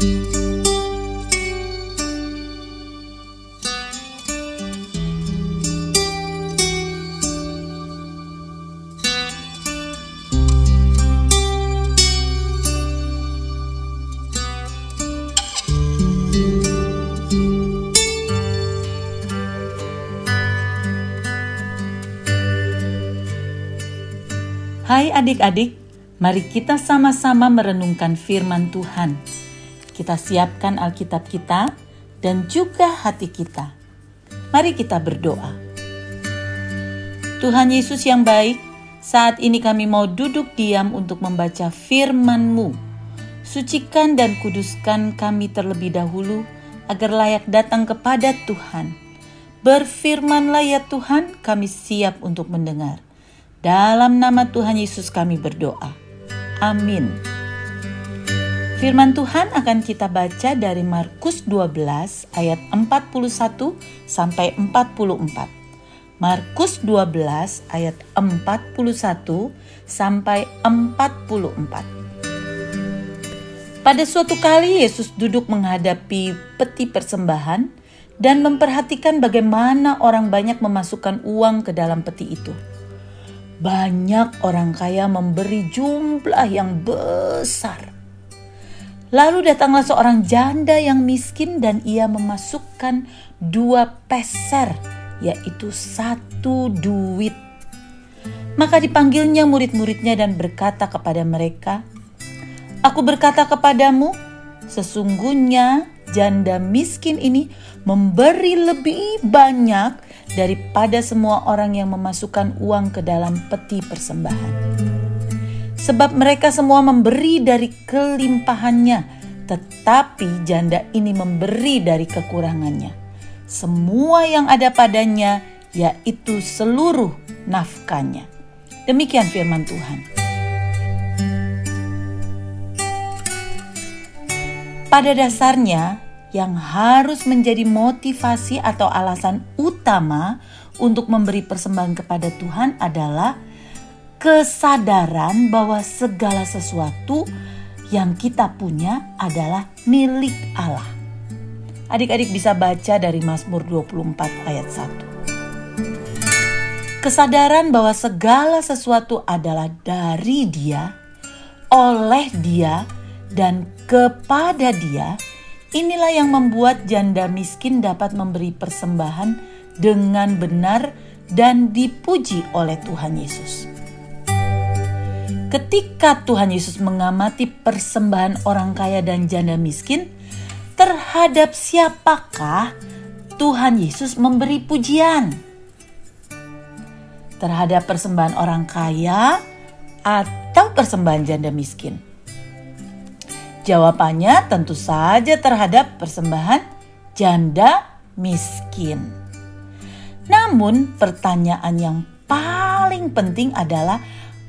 Hai adik-adik, mari kita sama-sama merenungkan firman Tuhan. Kita siapkan Alkitab kita dan juga hati kita. Mari kita berdoa. Tuhan Yesus yang baik, saat ini kami mau duduk diam untuk membaca firman-Mu. Sucikan dan kuduskan kami terlebih dahulu agar layak datang kepada Tuhan. Berfirmanlah ya Tuhan, kami siap untuk mendengar. Dalam nama Tuhan Yesus kami berdoa. Amin. Firman Tuhan akan kita baca dari Markus 12 ayat 41 sampai 44. Markus 12 ayat 41 sampai 44. Pada suatu kali Yesus duduk menghadapi peti persembahan dan memperhatikan bagaimana orang banyak memasukkan uang ke dalam peti itu. Banyak orang kaya memberi jumlah yang besar. Lalu datanglah seorang janda yang miskin dan ia memasukkan dua peser, yaitu satu duit. Maka dipanggilnya murid-muridnya dan berkata kepada mereka, Aku berkata kepadamu, sesungguhnya janda miskin ini memberi lebih banyak daripada semua orang yang memasukkan uang ke dalam peti persembahan. Sebab mereka semua memberi dari kelimpahannya, tetapi janda ini memberi dari kekurangannya. Semua yang ada padanya, yaitu seluruh nafkahnya. Demikian firman Tuhan. Pada dasarnya, yang harus menjadi motivasi atau alasan utama untuk memberi persembahan kepada Tuhan adalah kesadaran bahwa segala sesuatu yang kita punya adalah milik Allah. Adik-adik bisa baca dari Mazmur 24 ayat 1. Kesadaran bahwa segala sesuatu adalah dari Dia, oleh Dia, dan kepada Dia Inilah yang membuat janda miskin dapat memberi persembahan dengan benar dan dipuji oleh Tuhan Yesus. Ketika Tuhan Yesus mengamati persembahan orang kaya dan janda miskin, terhadap siapakah Tuhan Yesus memberi pujian? Terhadap persembahan orang kaya atau persembahan janda miskin? Jawabannya tentu saja terhadap persembahan janda miskin. Namun, pertanyaan yang paling penting adalah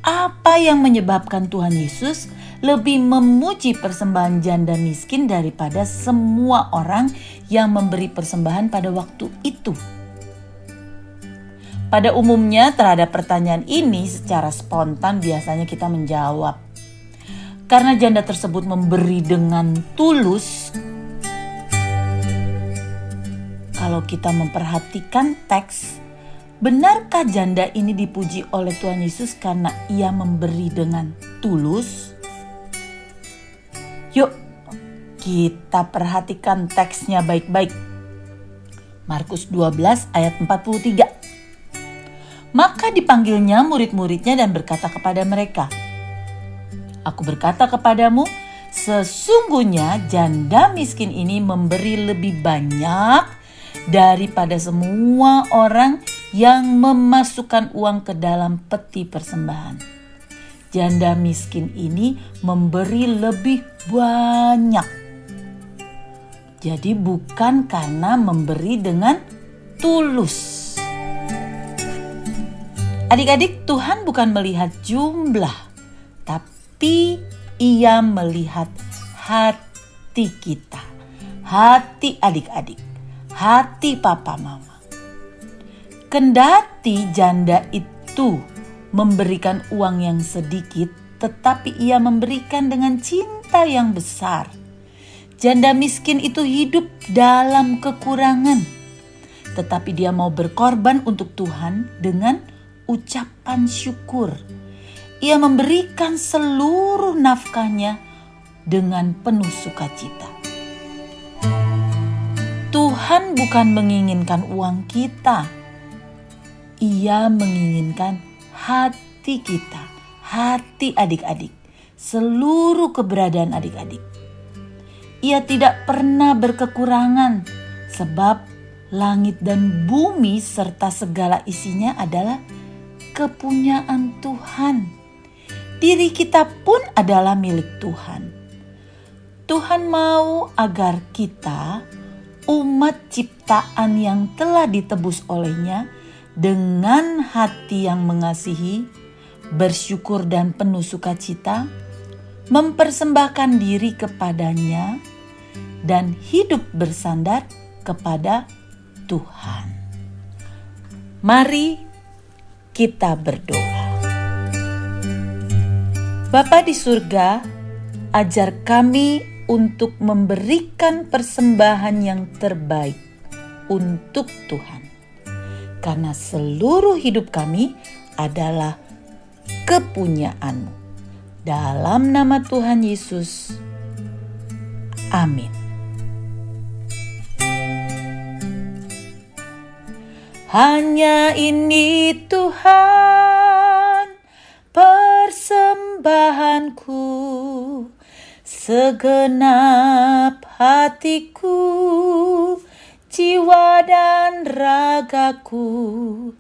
apa yang menyebabkan Tuhan Yesus lebih memuji persembahan janda miskin daripada semua orang yang memberi persembahan pada waktu itu. Pada umumnya, terhadap pertanyaan ini, secara spontan biasanya kita menjawab, karena janda tersebut memberi dengan tulus. Kalau kita memperhatikan teks, benarkah janda ini dipuji oleh Tuhan Yesus karena ia memberi dengan tulus? Yuk, kita perhatikan teksnya baik-baik. Markus 12 ayat 43. Maka dipanggilnya murid-muridnya dan berkata kepada mereka, Aku berkata kepadamu, sesungguhnya janda miskin ini memberi lebih banyak daripada semua orang yang memasukkan uang ke dalam peti persembahan. Janda miskin ini memberi lebih banyak. Jadi bukan karena memberi dengan tulus. Adik-adik, Tuhan bukan melihat jumlah, tapi ia melihat hati kita, hati adik-adik, hati papa mama. Kendati janda itu memberikan uang yang sedikit, tetapi ia memberikan dengan cinta yang besar. Janda miskin itu hidup dalam kekurangan, tetapi dia mau berkorban untuk Tuhan dengan ucapan syukur. Ia memberikan seluruh nafkahnya dengan penuh sukacita. Tuhan bukan menginginkan uang kita, Ia menginginkan hati kita, hati adik-adik, seluruh keberadaan adik-adik. Ia tidak pernah berkekurangan, sebab langit dan bumi serta segala isinya adalah kepunyaan Tuhan. Diri kita pun adalah milik Tuhan. Tuhan mau agar kita, umat ciptaan yang telah ditebus olehnya, dengan hati yang mengasihi, bersyukur, dan penuh sukacita, mempersembahkan diri kepadanya dan hidup bersandar kepada Tuhan. Mari kita berdoa. Bapa di surga, ajar kami untuk memberikan persembahan yang terbaik untuk Tuhan. Karena seluruh hidup kami adalah kepunyaanmu. Dalam nama Tuhan Yesus. Amin. Hanya ini Tuhan persembahanku segenap hatiku jiwa dan ragaku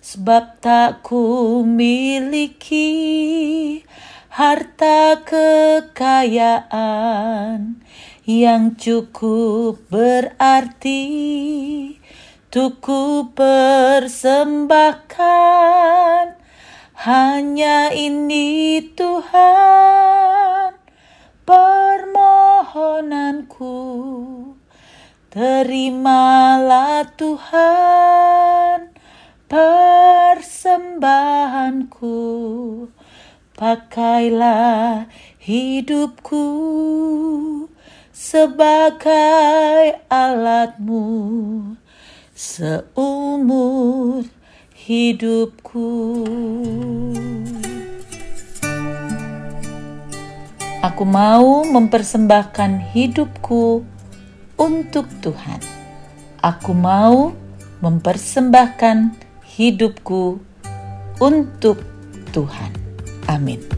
sebab tak ku miliki harta kekayaan yang cukup berarti Tuku persembahkan. Hanya ini Tuhan permohonanku Terimalah Tuhan persembahanku Pakailah hidupku sebagai alatmu seumur hidupku. Aku mau mempersembahkan hidupku untuk Tuhan. Aku mau mempersembahkan hidupku untuk Tuhan. Amin.